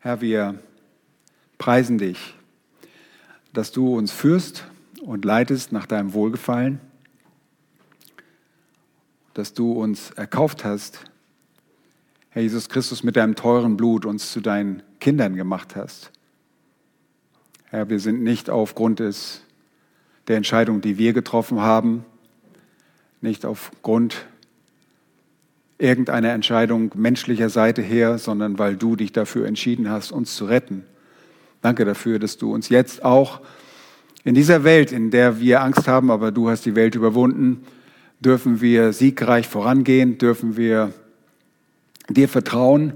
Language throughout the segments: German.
Herr, wir preisen dich, dass du uns führst und leitest nach deinem Wohlgefallen, dass du uns erkauft hast, Herr Jesus Christus, mit deinem teuren Blut uns zu deinen Kindern gemacht hast. Herr, wir sind nicht aufgrund des, der Entscheidung, die wir getroffen haben, nicht aufgrund irgendeiner Entscheidung menschlicher Seite her, sondern weil du dich dafür entschieden hast, uns zu retten. Danke dafür, dass du uns jetzt auch in dieser Welt, in der wir Angst haben, aber du hast die Welt überwunden, dürfen wir siegreich vorangehen, dürfen wir dir vertrauen,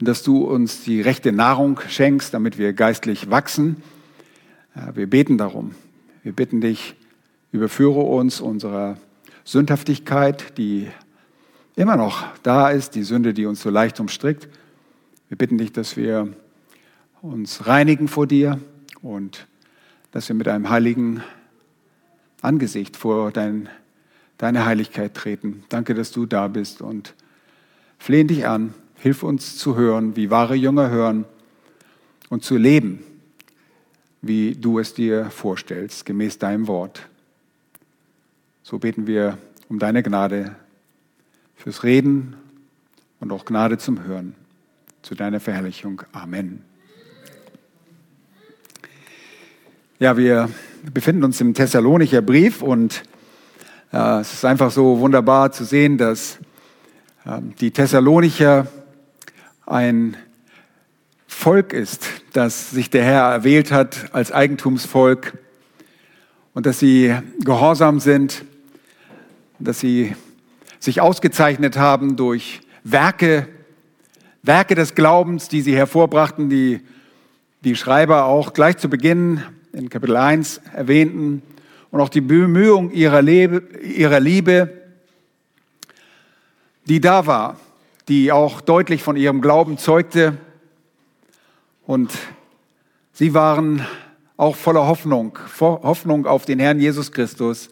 dass du uns die rechte Nahrung schenkst, damit wir geistlich wachsen. Wir beten darum. Wir bitten dich, überführe uns unserer Sündhaftigkeit, die immer noch da ist, die Sünde, die uns so leicht umstrickt. Wir bitten dich, dass wir uns reinigen vor dir und dass wir mit einem heiligen Angesicht vor dein, deine Heiligkeit treten. Danke, dass du da bist und flehen dich an, hilf uns zu hören, wie wahre Jünger hören und zu leben, wie du es dir vorstellst, gemäß deinem Wort. So beten wir um deine Gnade fürs Reden und auch Gnade zum Hören. Zu deiner Verherrlichung. Amen. Ja, wir befinden uns im Thessalonicher Brief und äh, es ist einfach so wunderbar zu sehen, dass ähm, die Thessalonicher ein Volk ist, das sich der Herr erwählt hat als Eigentumsvolk und dass sie gehorsam sind, dass sie sich ausgezeichnet haben durch Werke, Werke des Glaubens, die sie hervorbrachten, die die Schreiber auch gleich zu Beginn in Kapitel 1 erwähnten und auch die Bemühung ihrer, Lebe, ihrer Liebe, die da war, die auch deutlich von ihrem Glauben zeugte. Und sie waren auch voller Hoffnung, Hoffnung auf den Herrn Jesus Christus.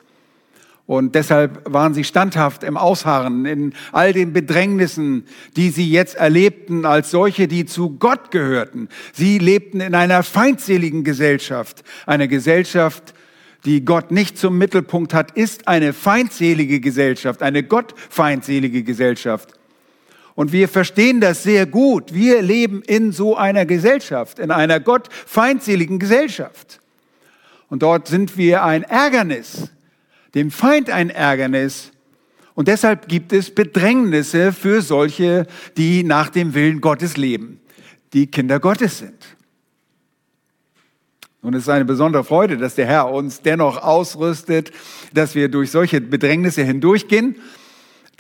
Und deshalb waren sie standhaft im Ausharren, in all den Bedrängnissen, die sie jetzt erlebten, als solche, die zu Gott gehörten. Sie lebten in einer feindseligen Gesellschaft, einer Gesellschaft, die Gott nicht zum Mittelpunkt hat, ist eine feindselige Gesellschaft, eine gottfeindselige Gesellschaft. Und wir verstehen das sehr gut. Wir leben in so einer Gesellschaft, in einer gottfeindseligen Gesellschaft. Und dort sind wir ein Ärgernis, dem Feind ein Ärgernis. Und deshalb gibt es Bedrängnisse für solche, die nach dem Willen Gottes leben, die Kinder Gottes sind. Und es ist eine besondere Freude, dass der Herr uns dennoch ausrüstet, dass wir durch solche Bedrängnisse hindurchgehen.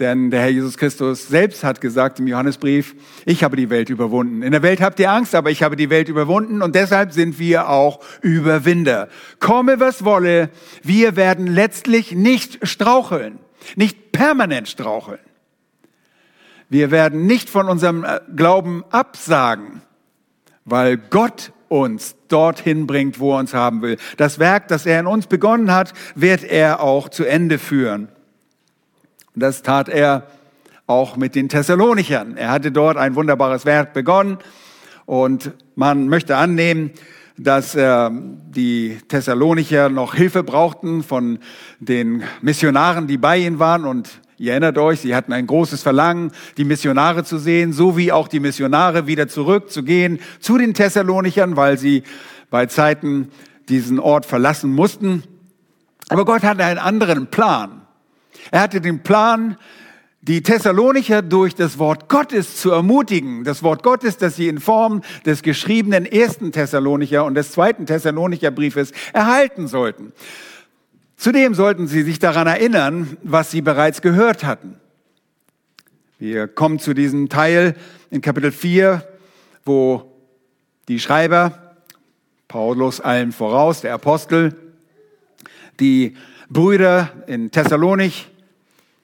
Denn der Herr Jesus Christus selbst hat gesagt im Johannesbrief, ich habe die Welt überwunden. In der Welt habt ihr Angst, aber ich habe die Welt überwunden und deshalb sind wir auch Überwinder. Komme, was wolle, wir werden letztlich nicht straucheln, nicht permanent straucheln. Wir werden nicht von unserem Glauben absagen, weil Gott uns dorthin bringt, wo er uns haben will. Das Werk, das er in uns begonnen hat, wird er auch zu Ende führen. Und das tat er auch mit den Thessalonichern. Er hatte dort ein wunderbares Werk begonnen und man möchte annehmen, dass äh, die Thessalonicher noch Hilfe brauchten von den Missionaren, die bei ihnen waren und Ihr erinnert euch, sie hatten ein großes Verlangen, die Missionare zu sehen, so wie auch die Missionare wieder zurückzugehen zu den Thessalonichern, weil sie bei Zeiten diesen Ort verlassen mussten. Aber Gott hatte einen anderen Plan. Er hatte den Plan, die Thessalonicher durch das Wort Gottes zu ermutigen. Das Wort Gottes, das sie in Form des geschriebenen ersten Thessalonicher und des zweiten Thessalonicher Briefes erhalten sollten. Zudem sollten Sie sich daran erinnern, was Sie bereits gehört hatten. Wir kommen zu diesem Teil in Kapitel 4, wo die Schreiber, Paulus allen voraus, der Apostel, die Brüder in Thessalonik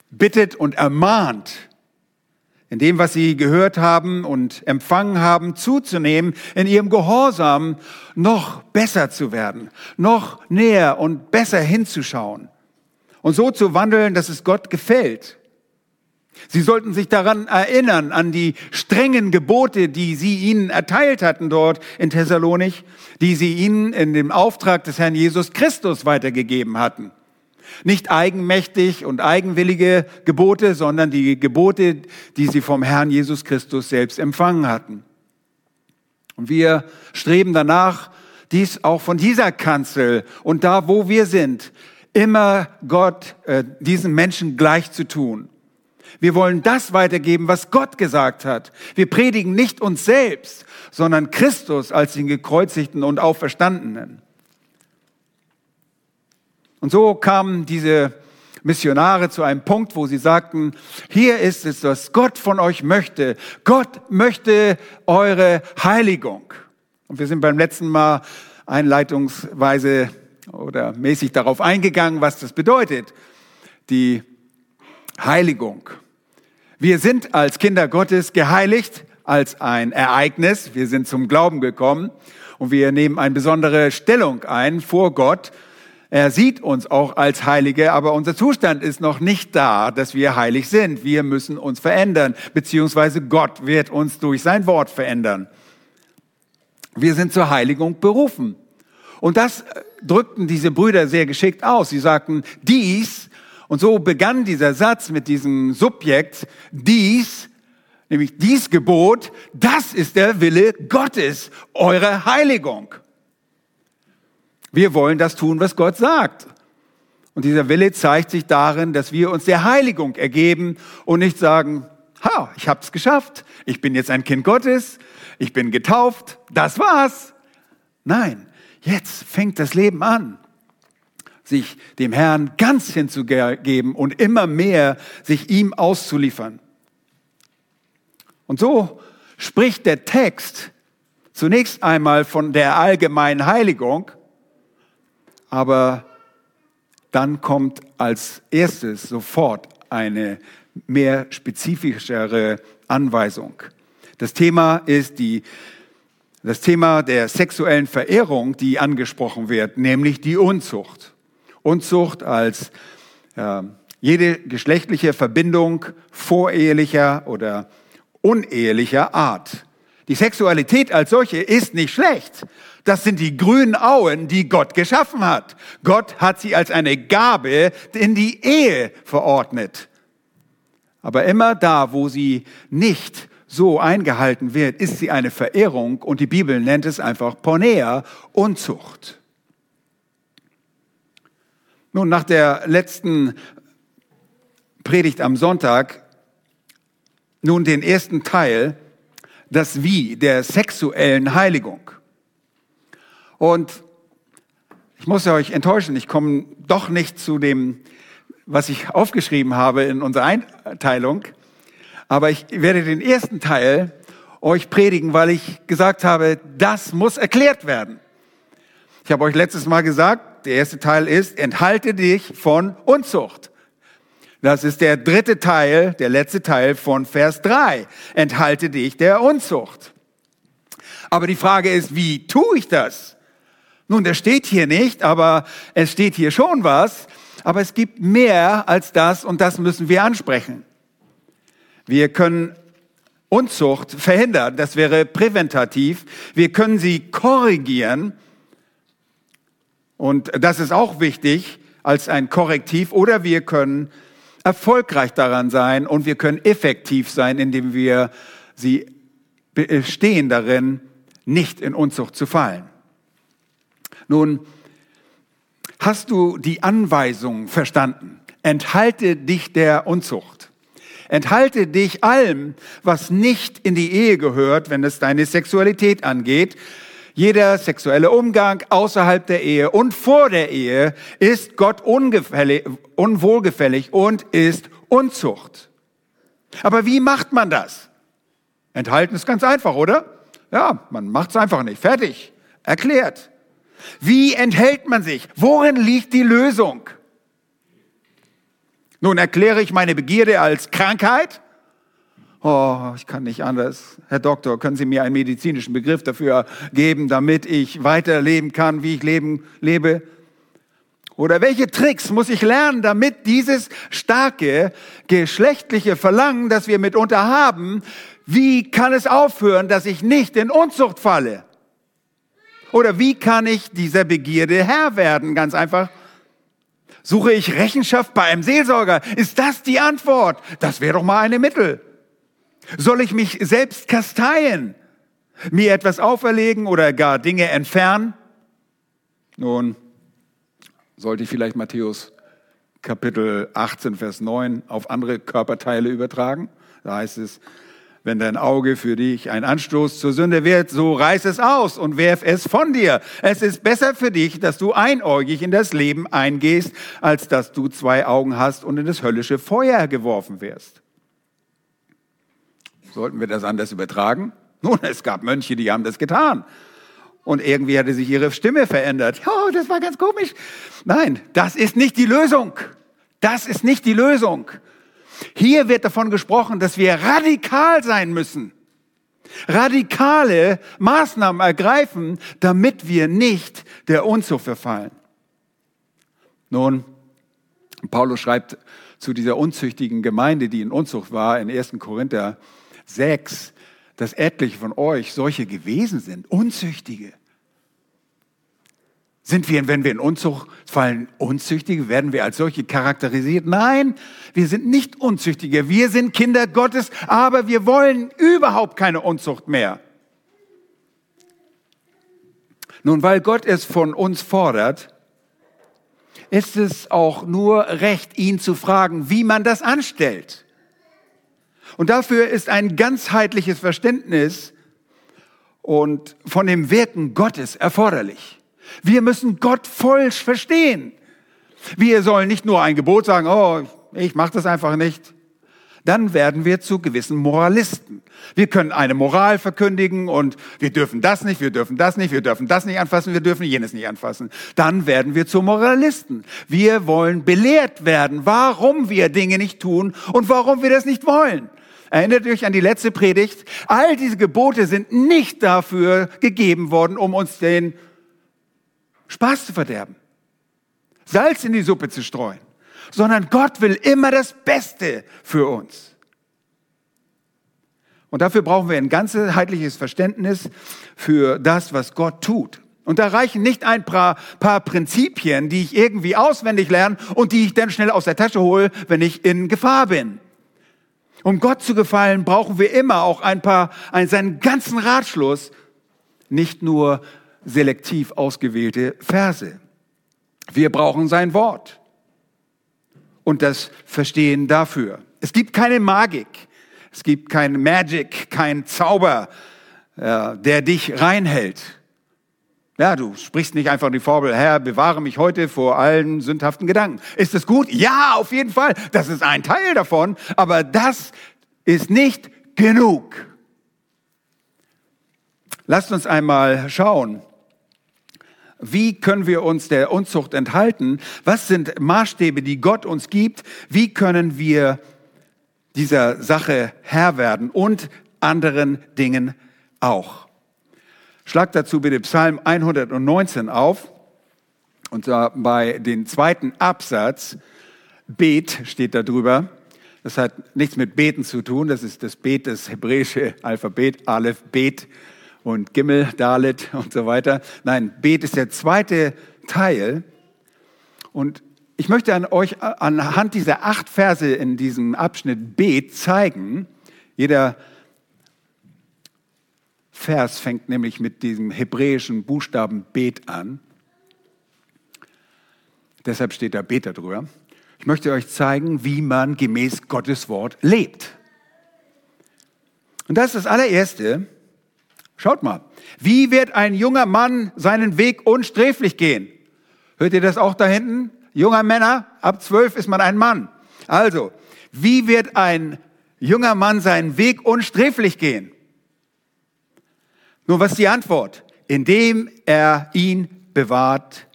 bittet und ermahnt, in dem, was sie gehört haben und empfangen haben, zuzunehmen, in ihrem Gehorsam noch besser zu werden, noch näher und besser hinzuschauen und so zu wandeln, dass es Gott gefällt. Sie sollten sich daran erinnern, an die strengen Gebote, die sie ihnen erteilt hatten dort in Thessalonich, die sie ihnen in dem Auftrag des Herrn Jesus Christus weitergegeben hatten. Nicht eigenmächtig und eigenwillige Gebote, sondern die Gebote, die sie vom Herrn Jesus Christus selbst empfangen hatten. Und wir streben danach, dies auch von dieser Kanzel und da, wo wir sind, immer Gott, äh, diesen Menschen gleich zu tun. Wir wollen das weitergeben, was Gott gesagt hat. Wir predigen nicht uns selbst, sondern Christus als den gekreuzigten und auferstandenen. Und so kamen diese Missionare zu einem Punkt, wo sie sagten, hier ist es, was Gott von euch möchte. Gott möchte eure Heiligung. Und wir sind beim letzten Mal einleitungsweise oder mäßig darauf eingegangen, was das bedeutet. Die Heiligung. Wir sind als Kinder Gottes geheiligt als ein Ereignis. Wir sind zum Glauben gekommen und wir nehmen eine besondere Stellung ein vor Gott. Er sieht uns auch als Heilige, aber unser Zustand ist noch nicht da, dass wir heilig sind. Wir müssen uns verändern, beziehungsweise Gott wird uns durch sein Wort verändern. Wir sind zur Heiligung berufen. Und das drückten diese Brüder sehr geschickt aus. Sie sagten, dies, und so begann dieser Satz mit diesem Subjekt, dies, nämlich dies Gebot, das ist der Wille Gottes, eure Heiligung. Wir wollen das tun, was Gott sagt. Und dieser Wille zeigt sich darin, dass wir uns der Heiligung ergeben und nicht sagen, ha, ich habe es geschafft, ich bin jetzt ein Kind Gottes, ich bin getauft, das war's. Nein, jetzt fängt das Leben an, sich dem Herrn ganz hinzugeben und immer mehr sich ihm auszuliefern. Und so spricht der Text zunächst einmal von der allgemeinen Heiligung, aber dann kommt als erstes sofort eine mehr spezifischere Anweisung. Das Thema ist die das Thema der sexuellen Verehrung, die angesprochen wird, nämlich die Unzucht. Unzucht als äh, jede geschlechtliche Verbindung vorehelicher oder unehelicher Art. Die Sexualität als solche ist nicht schlecht. Das sind die grünen Auen, die Gott geschaffen hat. Gott hat sie als eine Gabe in die Ehe verordnet. Aber immer da, wo sie nicht so eingehalten wird, ist sie eine Verehrung und die Bibel nennt es einfach Pornea, Unzucht. Nun, nach der letzten Predigt am Sonntag, nun den ersten Teil, das Wie der sexuellen Heiligung. Und ich muss euch enttäuschen, ich komme doch nicht zu dem, was ich aufgeschrieben habe in unserer Einteilung. Aber ich werde den ersten Teil euch predigen, weil ich gesagt habe, das muss erklärt werden. Ich habe euch letztes Mal gesagt, der erste Teil ist, enthalte dich von Unzucht. Das ist der dritte Teil, der letzte Teil von Vers 3. Enthalte dich der Unzucht. Aber die Frage ist, wie tue ich das? Nun, das steht hier nicht, aber es steht hier schon was. Aber es gibt mehr als das und das müssen wir ansprechen. Wir können Unzucht verhindern, das wäre präventativ. Wir können sie korrigieren und das ist auch wichtig als ein Korrektiv oder wir können erfolgreich daran sein und wir können effektiv sein, indem wir sie bestehen darin, nicht in Unzucht zu fallen. Nun, hast du die Anweisung verstanden? Enthalte dich der Unzucht. Enthalte dich allem, was nicht in die Ehe gehört, wenn es deine Sexualität angeht. Jeder sexuelle Umgang außerhalb der Ehe und vor der Ehe ist Gott unwohlgefällig und ist Unzucht. Aber wie macht man das? Enthalten ist ganz einfach, oder? Ja, man macht es einfach nicht. Fertig. Erklärt. Wie enthält man sich? Worin liegt die Lösung? Nun erkläre ich meine Begierde als Krankheit. Oh, ich kann nicht anders. Herr Doktor, können Sie mir einen medizinischen Begriff dafür geben, damit ich weiterleben kann, wie ich leben, lebe? Oder welche Tricks muss ich lernen, damit dieses starke geschlechtliche Verlangen, das wir mitunter haben, wie kann es aufhören, dass ich nicht in Unzucht falle? Oder wie kann ich dieser Begierde Herr werden? Ganz einfach. Suche ich Rechenschaft bei einem Seelsorger? Ist das die Antwort? Das wäre doch mal eine Mittel. Soll ich mich selbst kasteien? Mir etwas auferlegen oder gar Dinge entfernen? Nun, sollte ich vielleicht Matthäus Kapitel 18, Vers 9 auf andere Körperteile übertragen? Da heißt es, wenn dein Auge für dich ein Anstoß zur Sünde wird, so reiß es aus und werf es von dir. Es ist besser für dich, dass du einäugig in das Leben eingehst, als dass du zwei Augen hast und in das höllische Feuer geworfen wirst. Sollten wir das anders übertragen? Nun, es gab Mönche, die haben das getan. Und irgendwie hatte sich ihre Stimme verändert. Oh, das war ganz komisch. Nein, das ist nicht die Lösung. Das ist nicht die Lösung. Hier wird davon gesprochen, dass wir radikal sein müssen. Radikale Maßnahmen ergreifen, damit wir nicht der Unzucht verfallen. Nun, Paulus schreibt zu dieser unzüchtigen Gemeinde, die in Unzucht war, in 1. Korinther 6, dass etliche von euch solche gewesen sind, Unzüchtige. Sind wir, wenn wir in Unzucht fallen, Unzüchtige? Werden wir als solche charakterisiert? Nein, wir sind nicht Unzüchtige. Wir sind Kinder Gottes, aber wir wollen überhaupt keine Unzucht mehr. Nun, weil Gott es von uns fordert, ist es auch nur recht, ihn zu fragen, wie man das anstellt. Und dafür ist ein ganzheitliches Verständnis und von dem Wirken Gottes erforderlich. Wir müssen Gott voll verstehen. Wir sollen nicht nur ein Gebot sagen, oh, ich mache das einfach nicht. Dann werden wir zu gewissen Moralisten. Wir können eine Moral verkündigen und wir dürfen das nicht, wir dürfen das nicht, wir dürfen das nicht anfassen, wir dürfen jenes nicht anfassen. Dann werden wir zu Moralisten. Wir wollen belehrt werden, warum wir Dinge nicht tun und warum wir das nicht wollen. Erinnert euch an die letzte Predigt. All diese Gebote sind nicht dafür gegeben worden, um uns den Spaß zu verderben, Salz in die Suppe zu streuen, sondern Gott will immer das Beste für uns. Und dafür brauchen wir ein ganzheitliches Verständnis für das, was Gott tut. Und da reichen nicht ein paar, paar Prinzipien, die ich irgendwie auswendig lerne und die ich dann schnell aus der Tasche hole, wenn ich in Gefahr bin. Um Gott zu gefallen, brauchen wir immer auch ein paar, seinen ganzen Ratschluss, nicht nur selektiv ausgewählte Verse. Wir brauchen sein Wort und das Verstehen dafür. Es gibt keine Magik, es gibt kein Magic, kein Zauber, der dich reinhält. Ja, du sprichst nicht einfach die Formel, Herr, bewahre mich heute vor allen sündhaften Gedanken. Ist das gut? Ja, auf jeden Fall. Das ist ein Teil davon, aber das ist nicht genug. Lasst uns einmal schauen, wie können wir uns der Unzucht enthalten? Was sind Maßstäbe, die Gott uns gibt? Wie können wir dieser Sache Herr werden und anderen Dingen auch? Schlag dazu bitte Psalm 119 auf. Und zwar bei den zweiten Absatz. Bet steht da drüber. Das hat nichts mit Beten zu tun. Das ist das Bet, das hebräische Alphabet, Aleph, Bet und Gimmel, Dalet und so weiter. Nein, Bet ist der zweite Teil. Und ich möchte an euch anhand dieser acht Verse in diesem Abschnitt Bet zeigen. Jeder Vers fängt nämlich mit diesem hebräischen Buchstaben Bet an. Deshalb steht da Bet darüber. Ich möchte euch zeigen, wie man gemäß Gottes Wort lebt. Und das ist das allererste. Schaut mal, wie wird ein junger Mann seinen Weg unsträflich gehen? Hört ihr das auch da hinten? Junger Männer, ab zwölf ist man ein Mann. Also, wie wird ein junger Mann seinen Weg unsträflich gehen? Nun, was ist die Antwort? Indem er ihn bewahrt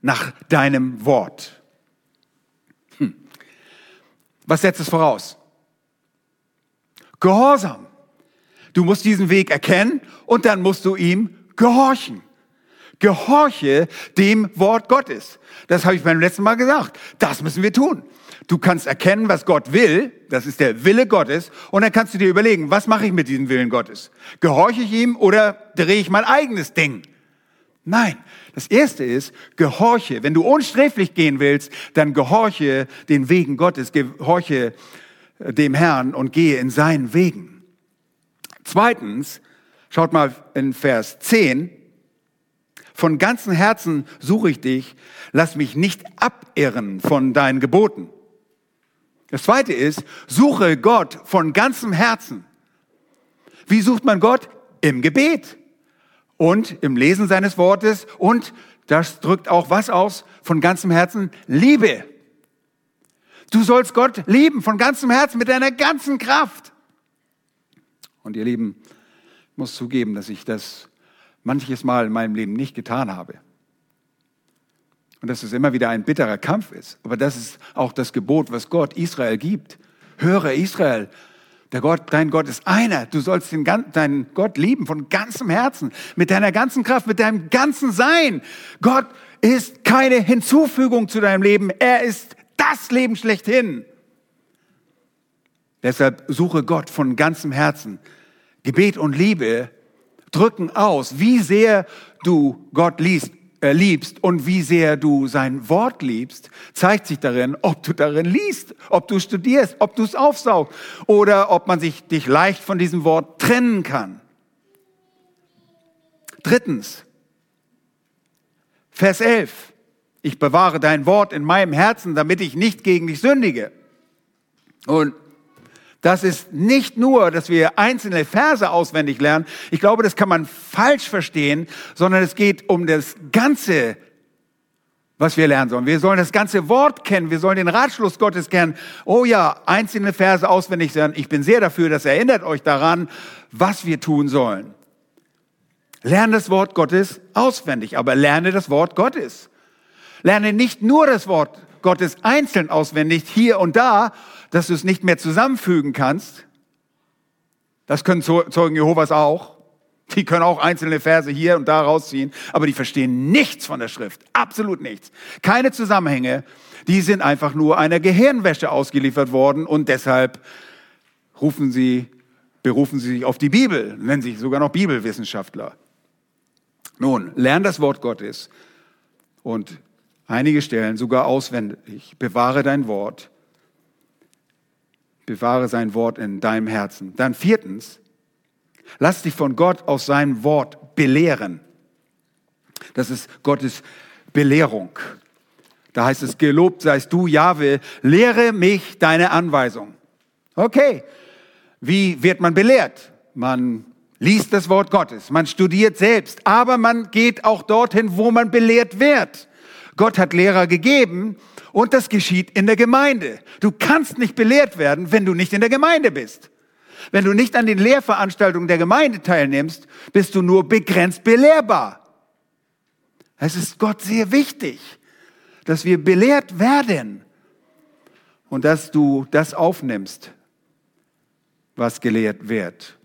nach deinem Wort. Hm. Was setzt es voraus? Gehorsam. Du musst diesen Weg erkennen und dann musst du ihm gehorchen. Gehorche dem Wort Gottes. Das habe ich beim letzten Mal gesagt. Das müssen wir tun. Du kannst erkennen, was Gott will, das ist der Wille Gottes, und dann kannst du dir überlegen, was mache ich mit diesem Willen Gottes? Gehorche ich ihm oder drehe ich mein eigenes Ding? Nein, das erste ist, gehorche. Wenn du unsträflich gehen willst, dann gehorche den Wegen Gottes, gehorche dem Herrn und gehe in seinen Wegen. Zweitens, schaut mal in Vers 10, von ganzem Herzen suche ich dich, lass mich nicht abirren von deinen Geboten. Das zweite ist, suche Gott von ganzem Herzen. Wie sucht man Gott? Im Gebet und im Lesen seines Wortes und das drückt auch was aus? Von ganzem Herzen Liebe. Du sollst Gott lieben von ganzem Herzen, mit deiner ganzen Kraft. Und ihr Lieben, ich muss zugeben, dass ich das manches Mal in meinem Leben nicht getan habe. Und dass es immer wieder ein bitterer Kampf ist. Aber das ist auch das Gebot, was Gott Israel gibt. Höre Israel, der Gott, dein Gott ist einer. Du sollst den, deinen Gott lieben von ganzem Herzen, mit deiner ganzen Kraft, mit deinem ganzen Sein. Gott ist keine Hinzufügung zu deinem Leben. Er ist das Leben schlechthin. Deshalb suche Gott von ganzem Herzen. Gebet und Liebe drücken aus, wie sehr du Gott liest, äh, liebst und wie sehr du sein Wort liebst, zeigt sich darin, ob du darin liest, ob du studierst, ob du es aufsaugst oder ob man sich dich leicht von diesem Wort trennen kann. Drittens, Vers 11. Ich bewahre dein Wort in meinem Herzen, damit ich nicht gegen dich sündige. Und das ist nicht nur, dass wir einzelne Verse auswendig lernen. Ich glaube, das kann man falsch verstehen, sondern es geht um das Ganze, was wir lernen sollen. Wir sollen das ganze Wort kennen. Wir sollen den Ratschluss Gottes kennen. Oh ja, einzelne Verse auswendig lernen. Ich bin sehr dafür, das erinnert euch daran, was wir tun sollen. Lerne das Wort Gottes auswendig, aber lerne das Wort Gottes. Lerne nicht nur das Wort Gottes einzeln auswendig, hier und da, dass du es nicht mehr zusammenfügen kannst. Das können Zeugen Jehovas auch. Die können auch einzelne Verse hier und da rausziehen, aber die verstehen nichts von der Schrift. Absolut nichts. Keine Zusammenhänge. Die sind einfach nur einer Gehirnwäsche ausgeliefert worden und deshalb rufen sie, berufen sie sich auf die Bibel, nennen sich sogar noch Bibelwissenschaftler. Nun, lern das Wort Gottes und einige Stellen sogar auswendig. Bewahre dein Wort bewahre sein Wort in deinem Herzen. Dann viertens, lass dich von Gott aus seinem Wort belehren. Das ist Gottes Belehrung. Da heißt es, gelobt seist du, Jahwe, lehre mich deine Anweisung. Okay, wie wird man belehrt? Man liest das Wort Gottes, man studiert selbst, aber man geht auch dorthin, wo man belehrt wird. Gott hat Lehrer gegeben und das geschieht in der Gemeinde. Du kannst nicht belehrt werden, wenn du nicht in der Gemeinde bist. Wenn du nicht an den Lehrveranstaltungen der Gemeinde teilnimmst, bist du nur begrenzt belehrbar. Es ist Gott sehr wichtig, dass wir belehrt werden und dass du das aufnimmst, was gelehrt wird.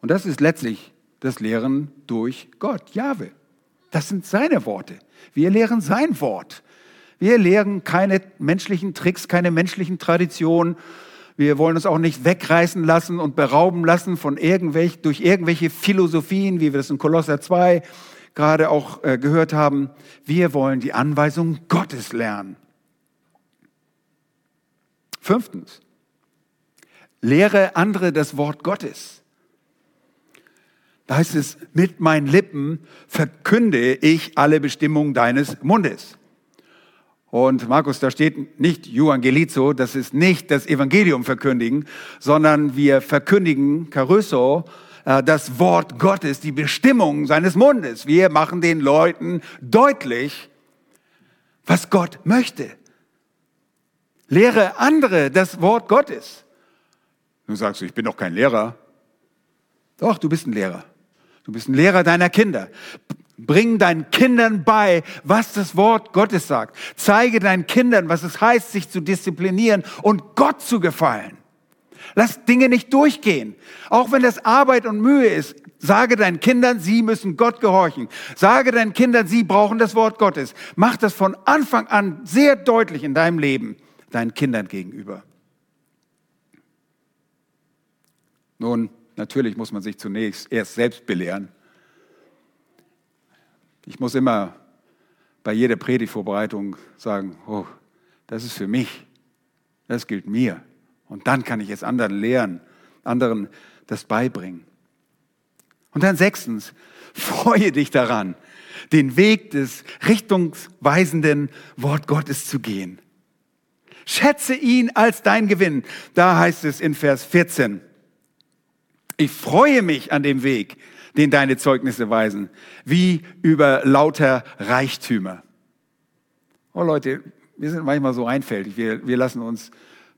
Und das ist letztlich das Lehren durch Gott, Jahwe. Das sind seine Worte. Wir lehren sein Wort. Wir lehren keine menschlichen Tricks, keine menschlichen Traditionen. Wir wollen uns auch nicht wegreißen lassen und berauben lassen von irgendwelch, durch irgendwelche Philosophien, wie wir das in Kolosser 2 gerade auch äh, gehört haben. Wir wollen die Anweisung Gottes lernen. Fünftens, lehre andere das Wort Gottes. Da heißt es, mit meinen Lippen verkünde ich alle Bestimmungen deines Mundes. Und Markus, da steht nicht Evangelizo, das ist nicht das Evangelium verkündigen, sondern wir verkündigen Caruso, äh, das Wort Gottes, die Bestimmung seines Mundes. Wir machen den Leuten deutlich, was Gott möchte. Lehre andere das Wort Gottes. Du sagst, ich bin doch kein Lehrer. Doch, du bist ein Lehrer. Du bist ein Lehrer deiner Kinder. Bring deinen Kindern bei, was das Wort Gottes sagt. Zeige deinen Kindern, was es heißt, sich zu disziplinieren und Gott zu gefallen. Lass Dinge nicht durchgehen. Auch wenn das Arbeit und Mühe ist, sage deinen Kindern, sie müssen Gott gehorchen. Sage deinen Kindern, sie brauchen das Wort Gottes. Mach das von Anfang an sehr deutlich in deinem Leben deinen Kindern gegenüber. Nun, natürlich muss man sich zunächst erst selbst belehren. Ich muss immer bei jeder Predigtvorbereitung sagen, oh, das ist für mich, das gilt mir. Und dann kann ich es anderen lehren, anderen das beibringen. Und dann sechstens, freue dich daran, den Weg des richtungsweisenden Wort Gottes zu gehen. Schätze ihn als dein Gewinn. Da heißt es in Vers 14, ich freue mich an dem Weg, den deine Zeugnisse weisen, wie über lauter Reichtümer. Oh Leute, wir sind manchmal so einfältig. Wir, wir lassen uns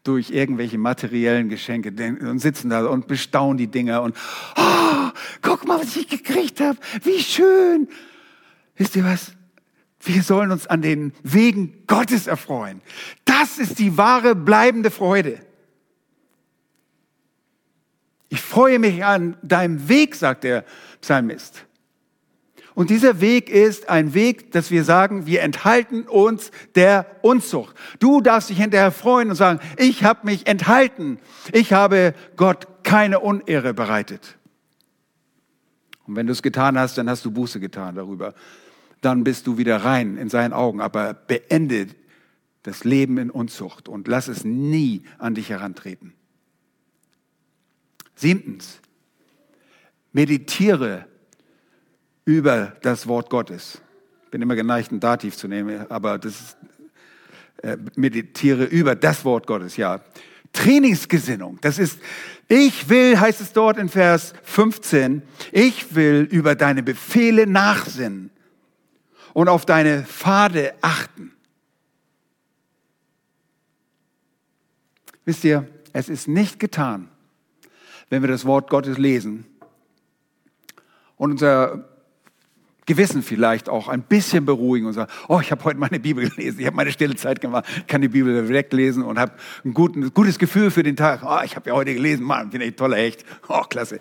durch irgendwelche materiellen Geschenke und sitzen da und bestaunen die Dinger und oh, guck mal, was ich gekriegt habe. Wie schön. Wisst ihr was? Wir sollen uns an den Wegen Gottes erfreuen. Das ist die wahre bleibende Freude. Ich freue mich an deinem Weg, sagt der Psalmist. Und dieser Weg ist ein Weg, dass wir sagen, wir enthalten uns der Unzucht. Du darfst dich hinterher freuen und sagen, ich habe mich enthalten. Ich habe Gott keine Unehre bereitet. Und wenn du es getan hast, dann hast du Buße getan darüber. Dann bist du wieder rein in seinen Augen. Aber beende das Leben in Unzucht und lass es nie an dich herantreten. Siebtens, meditiere über das Wort Gottes. Ich bin immer geneigt, ein Dativ zu nehmen, aber das ist, äh, meditiere über das Wort Gottes, ja. Trainingsgesinnung, das ist, ich will, heißt es dort in Vers 15, ich will über deine Befehle nachsinnen und auf deine Pfade achten. Wisst ihr, es ist nicht getan, wenn wir das Wort Gottes lesen und unser Gewissen vielleicht auch ein bisschen beruhigen und sagen, oh, ich habe heute meine Bibel gelesen, ich habe meine stille Zeit gemacht, kann die Bibel direkt lesen und habe ein, guten, gutes Gefühl für den Tag. Oh, ich habe ja heute gelesen, Mann, bin ich toller Echt. Oh, klasse.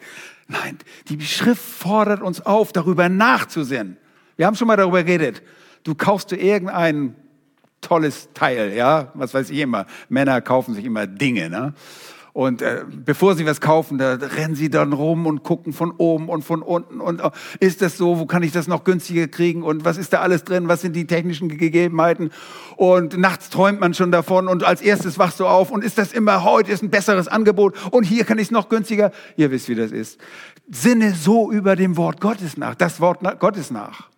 Nein, die Schrift fordert uns auf, darüber nachzusinnen. Wir haben schon mal darüber geredet. Du kaufst du irgendein tolles Teil, ja, was weiß ich immer. Männer kaufen sich immer Dinge, ne? Und äh, bevor sie was kaufen, da rennen sie dann rum und gucken von oben und von unten. Und oh, ist das so? Wo kann ich das noch günstiger kriegen? Und was ist da alles drin? Was sind die technischen Gegebenheiten? Und nachts träumt man schon davon. Und als erstes wachst du auf. Und ist das immer heute ist ein besseres Angebot? Und hier kann ich es noch günstiger. Ihr wisst, wie das ist. Sinne so über dem Wort Gottes nach, das Wort Gottes nach.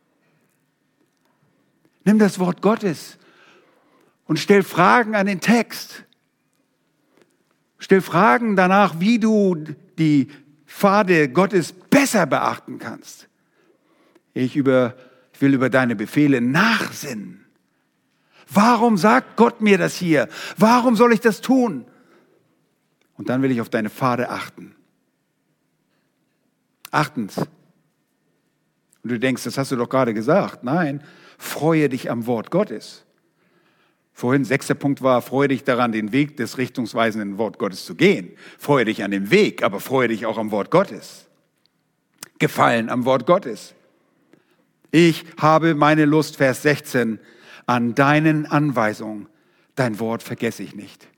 Nimm das Wort Gottes und stell Fragen an den Text. Stell Fragen danach, wie du die Pfade Gottes besser beachten kannst. Ich, über, ich will über deine Befehle nachsinnen. Warum sagt Gott mir das hier? Warum soll ich das tun? Und dann will ich auf deine Pfade achten. Achtens. Und du denkst, das hast du doch gerade gesagt. Nein, freue dich am Wort Gottes. Vorhin, sechster Punkt war, freue dich daran, den Weg des richtungsweisenden Wort Gottes zu gehen. Freue dich an dem Weg, aber freue dich auch am Wort Gottes. Gefallen am Wort Gottes. Ich habe meine Lust, Vers 16, an deinen Anweisungen. Dein Wort vergesse ich nicht.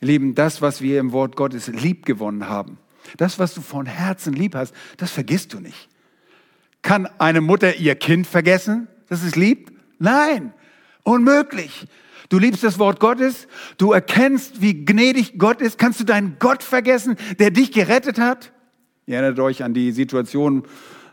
Lieben, das, was wir im Wort Gottes lieb gewonnen haben, das, was du von Herzen lieb hast, das vergisst du nicht. Kann eine Mutter ihr Kind vergessen, das es liebt? Nein, unmöglich. Du liebst das Wort Gottes, du erkennst, wie gnädig Gott ist. Kannst du deinen Gott vergessen, der dich gerettet hat? Ihr erinnert euch an die Situation,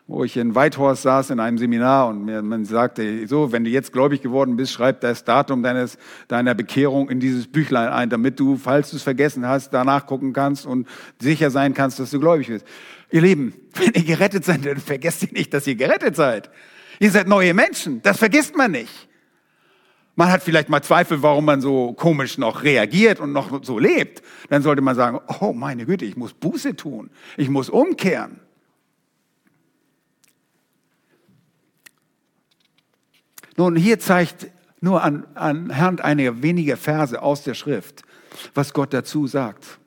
wo ich in Whitehorse saß in einem Seminar und mir, man sagte, so, wenn du jetzt gläubig geworden bist, schreib das Datum deines, deiner Bekehrung in dieses Büchlein ein, damit du, falls du es vergessen hast, danach gucken kannst und sicher sein kannst, dass du gläubig bist. Ihr Lieben, wenn ihr gerettet seid, dann vergesst ihr nicht, dass ihr gerettet seid. Ihr seid neue Menschen. Das vergisst man nicht. Man hat vielleicht mal Zweifel, warum man so komisch noch reagiert und noch so lebt. Dann sollte man sagen, oh meine Güte, ich muss Buße tun. Ich muss umkehren. Nun, hier zeigt nur an, anhand einiger weniger Verse aus der Schrift, was Gott dazu sagt.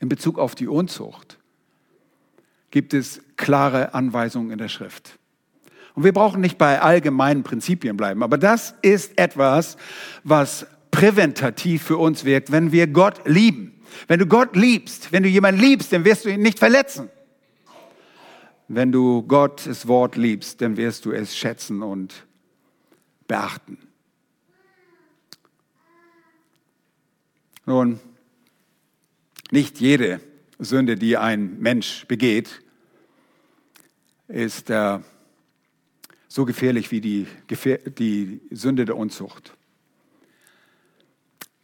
In Bezug auf die Unzucht gibt es klare Anweisungen in der Schrift. Und wir brauchen nicht bei allgemeinen Prinzipien bleiben, aber das ist etwas, was präventativ für uns wirkt, wenn wir Gott lieben. Wenn du Gott liebst, wenn du jemanden liebst, dann wirst du ihn nicht verletzen. Wenn du Gottes Wort liebst, dann wirst du es schätzen und beachten. Nun, nicht jede Sünde, die ein Mensch begeht, ist äh, so gefährlich wie die, die Sünde der Unzucht.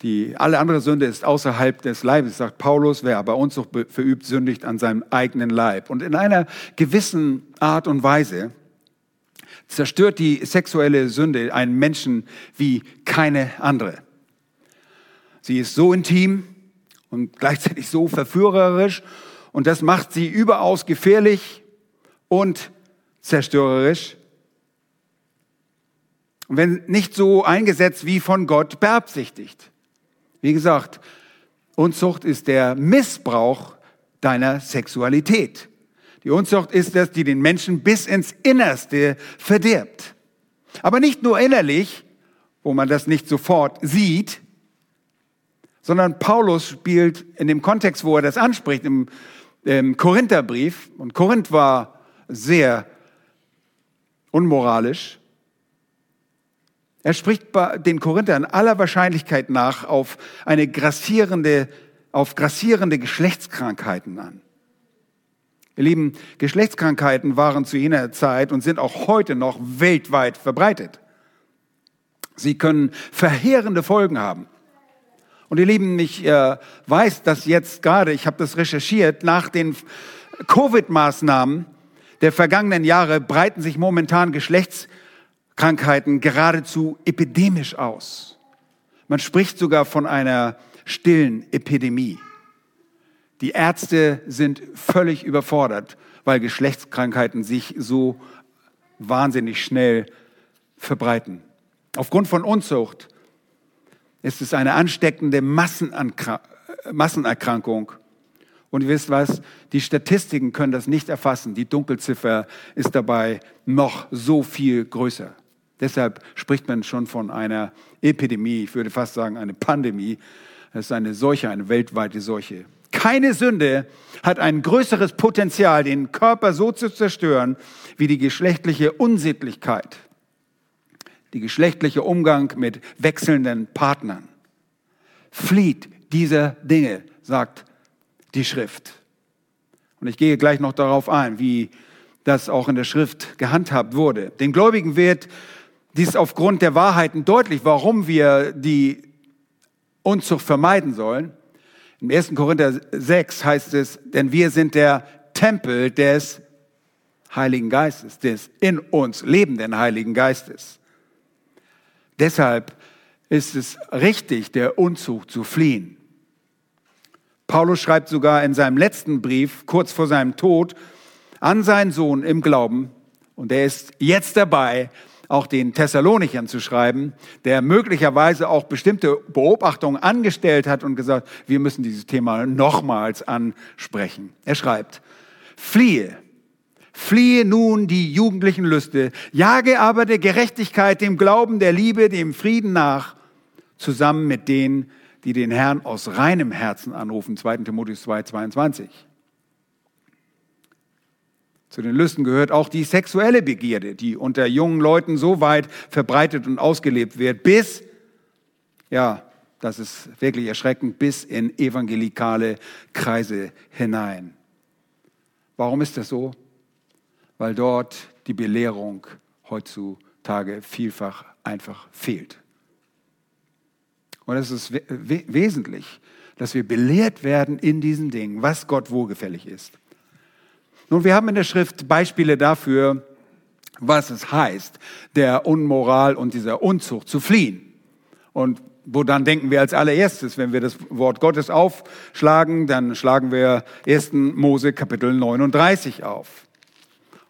Die, alle andere Sünde ist außerhalb des Leibes, sagt Paulus. Wer aber Unzucht verübt, sündigt an seinem eigenen Leib. Und in einer gewissen Art und Weise zerstört die sexuelle Sünde einen Menschen wie keine andere. Sie ist so intim und gleichzeitig so verführerisch und das macht sie überaus gefährlich und zerstörerisch. Und wenn nicht so eingesetzt wie von Gott beabsichtigt. Wie gesagt, Unzucht ist der Missbrauch deiner Sexualität. Die Unzucht ist das, die den Menschen bis ins Innerste verdirbt. Aber nicht nur innerlich, wo man das nicht sofort sieht, sondern Paulus spielt in dem Kontext, wo er das anspricht, im, im Korintherbrief, und Korinth war sehr unmoralisch, er spricht den Korinthern aller Wahrscheinlichkeit nach auf eine grassierende, auf grassierende Geschlechtskrankheiten an. Ihr Lieben, Geschlechtskrankheiten waren zu jener Zeit und sind auch heute noch weltweit verbreitet. Sie können verheerende Folgen haben. Und ihr Lieben, ich äh, weiß, dass jetzt gerade, ich habe das recherchiert, nach den Covid-Maßnahmen der vergangenen Jahre breiten sich momentan Geschlechtskrankheiten Krankheiten geradezu epidemisch aus. Man spricht sogar von einer stillen Epidemie. Die Ärzte sind völlig überfordert, weil Geschlechtskrankheiten sich so wahnsinnig schnell verbreiten. Aufgrund von Unzucht ist es eine ansteckende Massenerkrankung. Und ihr wisst was, die Statistiken können das nicht erfassen. Die Dunkelziffer ist dabei noch so viel größer. Deshalb spricht man schon von einer Epidemie, ich würde fast sagen eine Pandemie. Das ist eine Seuche, eine weltweite Seuche. Keine Sünde hat ein größeres Potenzial, den Körper so zu zerstören, wie die geschlechtliche Unsittlichkeit, die geschlechtliche Umgang mit wechselnden Partnern. Flieht dieser Dinge, sagt die Schrift. Und ich gehe gleich noch darauf ein, wie das auch in der Schrift gehandhabt wurde. Den Gläubigen wird dies aufgrund der Wahrheiten deutlich, warum wir die Unzucht vermeiden sollen. Im 1. Korinther 6 heißt es, denn wir sind der Tempel des Heiligen Geistes, des in uns lebenden Heiligen Geistes. Deshalb ist es richtig, der Unzucht zu fliehen. Paulus schreibt sogar in seinem letzten Brief, kurz vor seinem Tod, an seinen Sohn im Glauben, und er ist jetzt dabei, auch den Thessalonichern zu schreiben, der möglicherweise auch bestimmte Beobachtungen angestellt hat und gesagt, wir müssen dieses Thema nochmals ansprechen. Er schreibt, fliehe, fliehe nun die jugendlichen Lüste, jage aber der Gerechtigkeit, dem Glauben, der Liebe, dem Frieden nach, zusammen mit denen, die den Herrn aus reinem Herzen anrufen. 2. Timotheus 2, 22. Zu den Lüsten gehört auch die sexuelle Begierde, die unter jungen Leuten so weit verbreitet und ausgelebt wird, bis, ja, das ist wirklich erschreckend, bis in evangelikale Kreise hinein. Warum ist das so? Weil dort die Belehrung heutzutage vielfach einfach fehlt. Und es ist wesentlich, dass wir belehrt werden in diesen Dingen, was Gott wohlgefällig ist. Nun, wir haben in der Schrift Beispiele dafür, was es heißt, der Unmoral und dieser Unzucht zu fliehen. Und wo dann denken wir als allererstes, wenn wir das Wort Gottes aufschlagen, dann schlagen wir 1. Mose Kapitel 39 auf.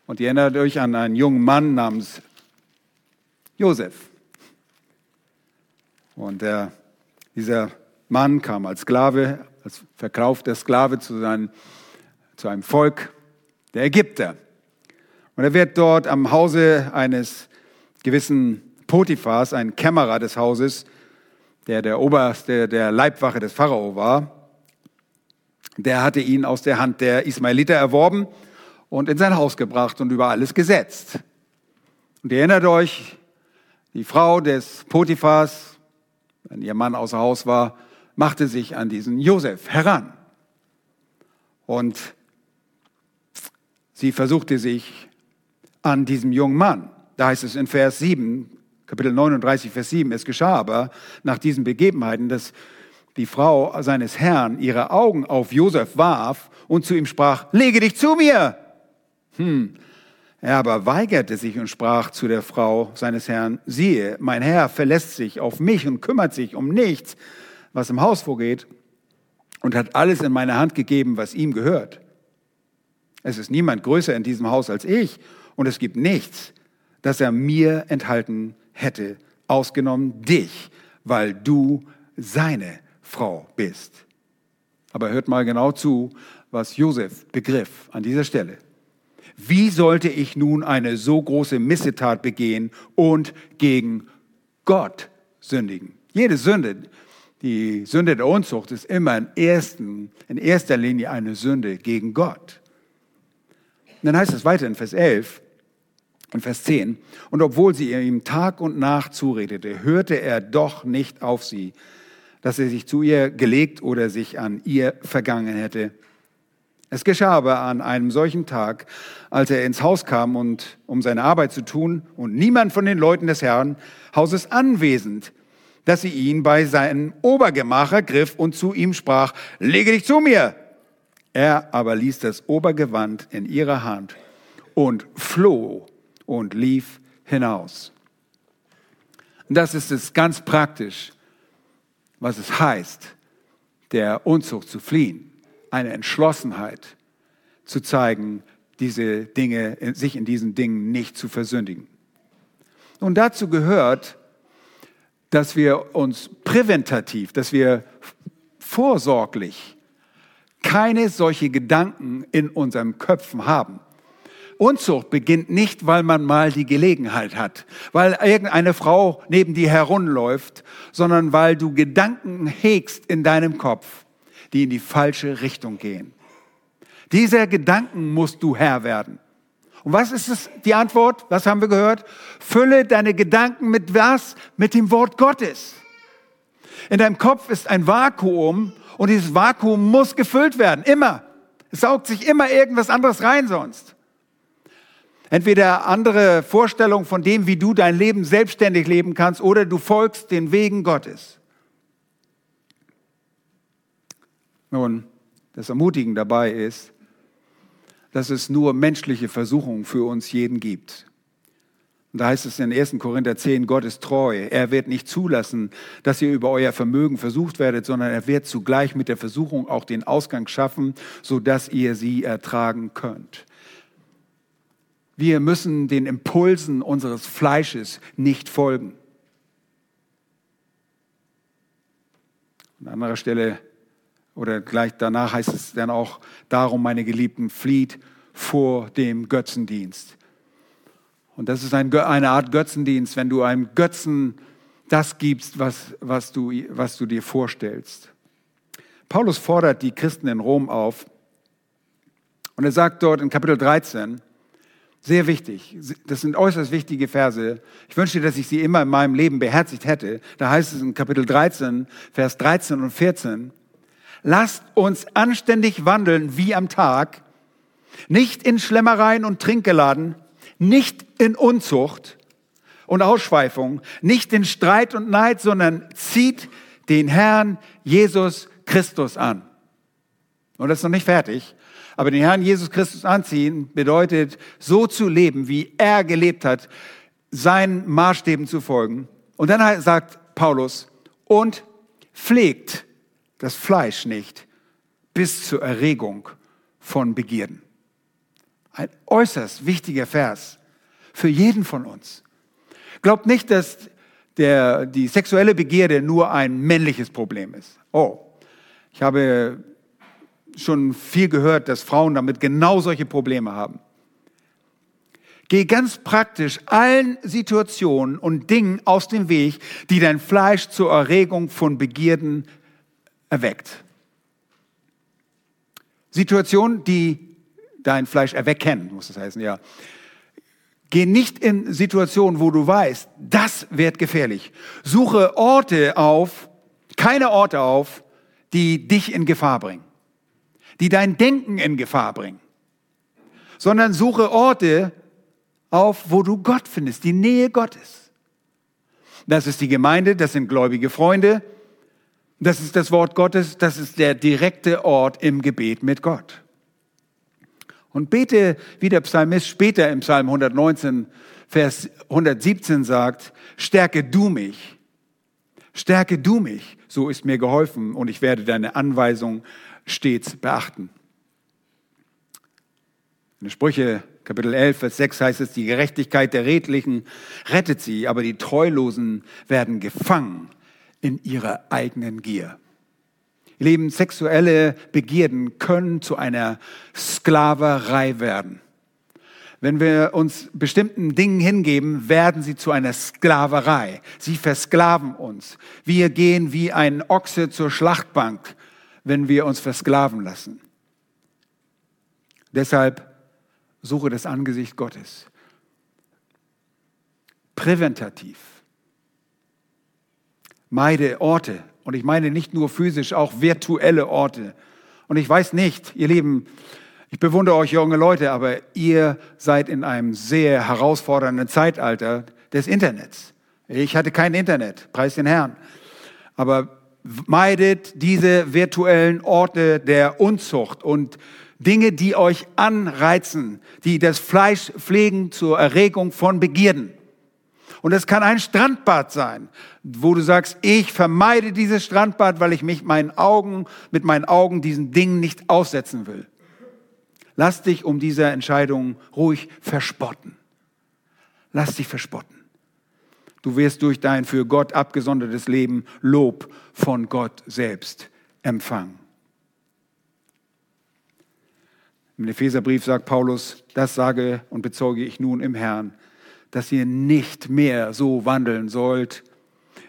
Und ihr erinnert euch an einen jungen Mann namens Josef. Und der, dieser Mann kam als Sklave, als verkaufter Sklave zu, seinen, zu einem Volk der Ägypter. Und er wird dort am Hause eines gewissen Potiphars, ein Kämmerer des Hauses, der der Oberste der Leibwache des Pharao war, der hatte ihn aus der Hand der Ismaeliter erworben und in sein Haus gebracht und über alles gesetzt. Und ihr erinnert euch, die Frau des Potiphars, wenn ihr Mann außer Haus war, machte sich an diesen Josef heran. Und sie versuchte sich an diesem jungen Mann. Da heißt es in Vers 7, Kapitel 39, Vers 7, es geschah aber nach diesen Begebenheiten, dass die Frau seines Herrn ihre Augen auf Josef warf und zu ihm sprach, lege dich zu mir. Hm. Er aber weigerte sich und sprach zu der Frau seines Herrn, siehe, mein Herr verlässt sich auf mich und kümmert sich um nichts, was im Haus vorgeht, und hat alles in meine Hand gegeben, was ihm gehört. Es ist niemand größer in diesem Haus als ich, und es gibt nichts, das er mir enthalten hätte, ausgenommen dich, weil du seine Frau bist. Aber hört mal genau zu, was Josef begriff an dieser Stelle. Wie sollte ich nun eine so große Missetat begehen und gegen Gott sündigen? Jede Sünde, die Sünde der Unzucht ist immer in, ersten, in erster Linie eine Sünde gegen Gott. Und dann heißt es weiter in Vers 11, in Vers 10, und obwohl sie ihm Tag und Nacht zuredete, hörte er doch nicht auf sie, dass er sich zu ihr gelegt oder sich an ihr vergangen hätte. Es geschah aber an einem solchen Tag, als er ins Haus kam, und, um seine Arbeit zu tun, und niemand von den Leuten des Herrn Hauses anwesend, dass sie ihn bei seinem Obergemach ergriff und zu ihm sprach, lege dich zu mir. Er aber ließ das Obergewand in ihrer Hand und floh und lief hinaus. Das ist es ganz praktisch, was es heißt, der Unzucht zu fliehen, eine Entschlossenheit zu zeigen, diese Dinge, sich in diesen Dingen nicht zu versündigen. Und dazu gehört, dass wir uns präventativ, dass wir vorsorglich keine solche Gedanken in unseren Köpfen haben. Unzucht beginnt nicht, weil man mal die Gelegenheit hat, weil irgendeine Frau neben dir herumläuft, sondern weil du Gedanken hegst in deinem Kopf, die in die falsche Richtung gehen. Dieser Gedanken musst du Herr werden. Und was ist es, die Antwort? Was haben wir gehört? Fülle deine Gedanken mit was? Mit dem Wort Gottes. In deinem Kopf ist ein Vakuum und dieses Vakuum muss gefüllt werden. Immer. Es saugt sich immer irgendwas anderes rein sonst. Entweder andere Vorstellungen von dem, wie du dein Leben selbstständig leben kannst, oder du folgst den Wegen Gottes. Nun, das Ermutigen dabei ist, dass es nur menschliche Versuchungen für uns jeden gibt. Da heißt es in 1. Korinther 10, Gott ist treu. Er wird nicht zulassen, dass ihr über euer Vermögen versucht werdet, sondern er wird zugleich mit der Versuchung auch den Ausgang schaffen, sodass ihr sie ertragen könnt. Wir müssen den Impulsen unseres Fleisches nicht folgen. An anderer Stelle oder gleich danach heißt es dann auch, darum, meine Geliebten, flieht vor dem Götzendienst. Und das ist ein, eine Art Götzendienst, wenn du einem Götzen das gibst, was, was, du, was du dir vorstellst. Paulus fordert die Christen in Rom auf und er sagt dort in Kapitel 13, sehr wichtig. Das sind äußerst wichtige Verse. Ich wünschte, dass ich sie immer in meinem Leben beherzigt hätte. Da heißt es in Kapitel 13, Vers 13 und 14, lasst uns anständig wandeln wie am Tag, nicht in Schlemmereien und Trinkgeladen, nicht in Unzucht und Ausschweifung, nicht in Streit und Neid, sondern zieht den Herrn Jesus Christus an. Und das ist noch nicht fertig. Aber den Herrn Jesus Christus anziehen bedeutet, so zu leben, wie er gelebt hat, seinen Maßstäben zu folgen. Und dann sagt Paulus, und pflegt das Fleisch nicht bis zur Erregung von Begierden. Ein äußerst wichtiger Vers für jeden von uns. Glaubt nicht, dass der, die sexuelle Begierde nur ein männliches Problem ist. Oh, ich habe schon viel gehört, dass Frauen damit genau solche Probleme haben. Geh ganz praktisch allen Situationen und Dingen aus dem Weg, die dein Fleisch zur Erregung von Begierden erweckt. Situationen, die dein Fleisch erwecken, muss das heißen, ja. Geh nicht in Situationen, wo du weißt, das wird gefährlich. Suche Orte auf, keine Orte auf, die dich in Gefahr bringen, die dein Denken in Gefahr bringen, sondern suche Orte auf, wo du Gott findest, die Nähe Gottes. Das ist die Gemeinde, das sind gläubige Freunde, das ist das Wort Gottes, das ist der direkte Ort im Gebet mit Gott. Und bete, wie der Psalmist später im Psalm 119, Vers 117 sagt, stärke du mich, stärke du mich, so ist mir geholfen und ich werde deine Anweisung stets beachten. In Sprüche Kapitel 11, Vers 6 heißt es, die Gerechtigkeit der Redlichen rettet sie, aber die Treulosen werden gefangen in ihrer eigenen Gier. Ihr Lieben, sexuelle Begierden können zu einer Sklaverei werden. Wenn wir uns bestimmten Dingen hingeben, werden sie zu einer Sklaverei. Sie versklaven uns. Wir gehen wie ein Ochse zur Schlachtbank, wenn wir uns versklaven lassen. Deshalb suche das Angesicht Gottes. Präventativ. Meide Orte. Und ich meine nicht nur physisch, auch virtuelle Orte. Und ich weiß nicht, ihr Lieben, ich bewundere euch junge Leute, aber ihr seid in einem sehr herausfordernden Zeitalter des Internets. Ich hatte kein Internet, preis den Herrn. Aber meidet diese virtuellen Orte der Unzucht und Dinge, die euch anreizen, die das Fleisch pflegen zur Erregung von Begierden. Und es kann ein Strandbad sein, wo du sagst, ich vermeide dieses Strandbad, weil ich mich meinen Augen, mit meinen Augen diesen Dingen nicht aussetzen will. Lass dich um diese Entscheidung ruhig verspotten. Lass dich verspotten. Du wirst durch dein für Gott abgesondertes Leben Lob von Gott selbst empfangen. Im Epheserbrief sagt Paulus, das sage und bezeuge ich nun im Herrn, dass ihr nicht mehr so wandeln sollt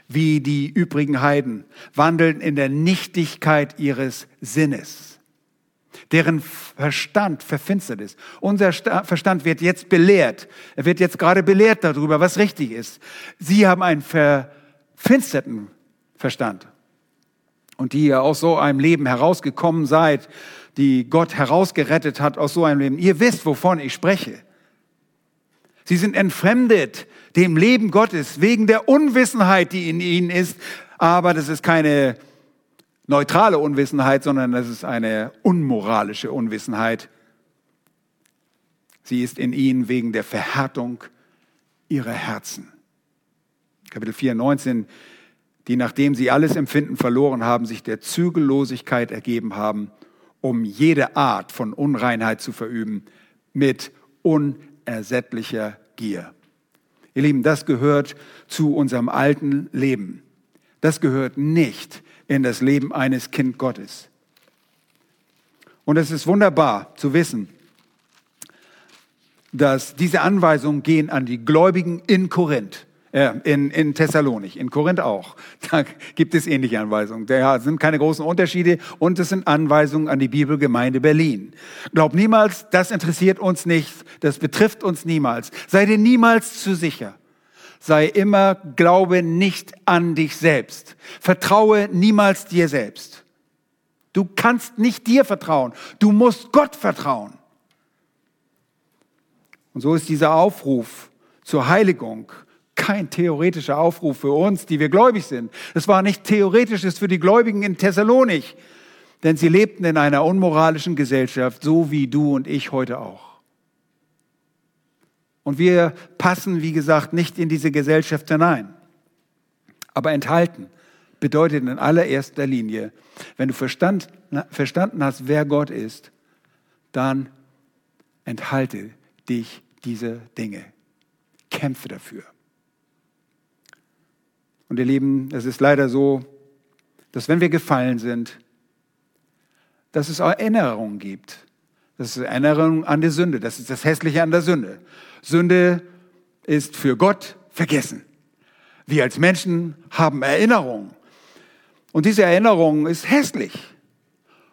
wie die übrigen Heiden, wandeln in der Nichtigkeit ihres Sinnes, deren Verstand verfinstert ist. Unser Verstand wird jetzt belehrt. Er wird jetzt gerade belehrt darüber, was richtig ist. Sie haben einen verfinsterten Verstand. Und die ihr aus so einem Leben herausgekommen seid, die Gott herausgerettet hat aus so einem Leben. Ihr wisst, wovon ich spreche. Sie sind entfremdet dem Leben Gottes wegen der Unwissenheit, die in ihnen ist. Aber das ist keine neutrale Unwissenheit, sondern das ist eine unmoralische Unwissenheit. Sie ist in ihnen wegen der Verhärtung ihrer Herzen. Kapitel 4, 19, die nachdem sie alles Empfinden verloren haben, sich der Zügellosigkeit ergeben haben, um jede Art von Unreinheit zu verüben, mit unersättlicher Gier. Ihr Lieben, das gehört zu unserem alten Leben. Das gehört nicht in das Leben eines Kind Gottes. Und es ist wunderbar zu wissen, dass diese Anweisungen gehen an die Gläubigen in Korinth. Äh, in, in Thessalonik, in Korinth auch. Da gibt es ähnliche Anweisungen. Da sind keine großen Unterschiede und es sind Anweisungen an die Bibelgemeinde Berlin. Glaub niemals, das interessiert uns nicht, das betrifft uns niemals. Sei dir niemals zu sicher. Sei immer, glaube nicht an dich selbst. Vertraue niemals dir selbst. Du kannst nicht dir vertrauen. Du musst Gott vertrauen. Und so ist dieser Aufruf zur Heiligung kein theoretischer Aufruf für uns, die wir gläubig sind. Es war nicht theoretisches für die Gläubigen in Thessalonik, denn sie lebten in einer unmoralischen Gesellschaft, so wie du und ich heute auch. Und wir passen, wie gesagt, nicht in diese Gesellschaft hinein. Aber enthalten bedeutet in allererster Linie, wenn du verstand, verstanden hast, wer Gott ist, dann enthalte dich diese Dinge. Kämpfe dafür. Und ihr Lieben, es ist leider so, dass wenn wir gefallen sind, dass es Erinnerungen gibt. Das ist Erinnerung an die Sünde. Das ist das Hässliche an der Sünde. Sünde ist für Gott vergessen. Wir als Menschen haben Erinnerungen. Und diese Erinnerung ist hässlich.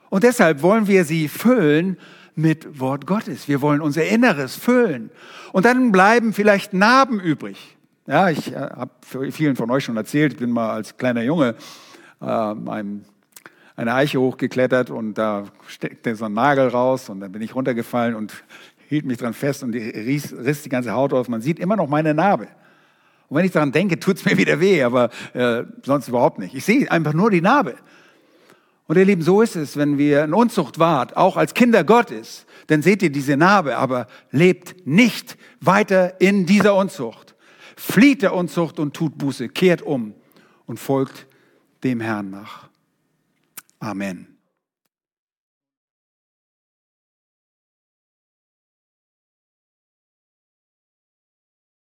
Und deshalb wollen wir sie füllen mit Wort Gottes. Wir wollen unser Inneres füllen. Und dann bleiben vielleicht Narben übrig. Ja, ich äh, habe vielen von euch schon erzählt, ich bin mal als kleiner Junge äh, einem, eine Eiche hochgeklettert und da steckte so ein Nagel raus und dann bin ich runtergefallen und hielt mich dran fest und riss, riss die ganze Haut aus. Man sieht immer noch meine Narbe. Und wenn ich daran denke, tut es mir wieder weh, aber äh, sonst überhaupt nicht. Ich sehe einfach nur die Narbe. Und ihr Lieben, so ist es, wenn wir in Unzucht wart, auch als Kinder Gottes, dann seht ihr diese Narbe, aber lebt nicht weiter in dieser Unzucht. Flieht der Unzucht und tut Buße, kehrt um und folgt dem Herrn nach. Amen.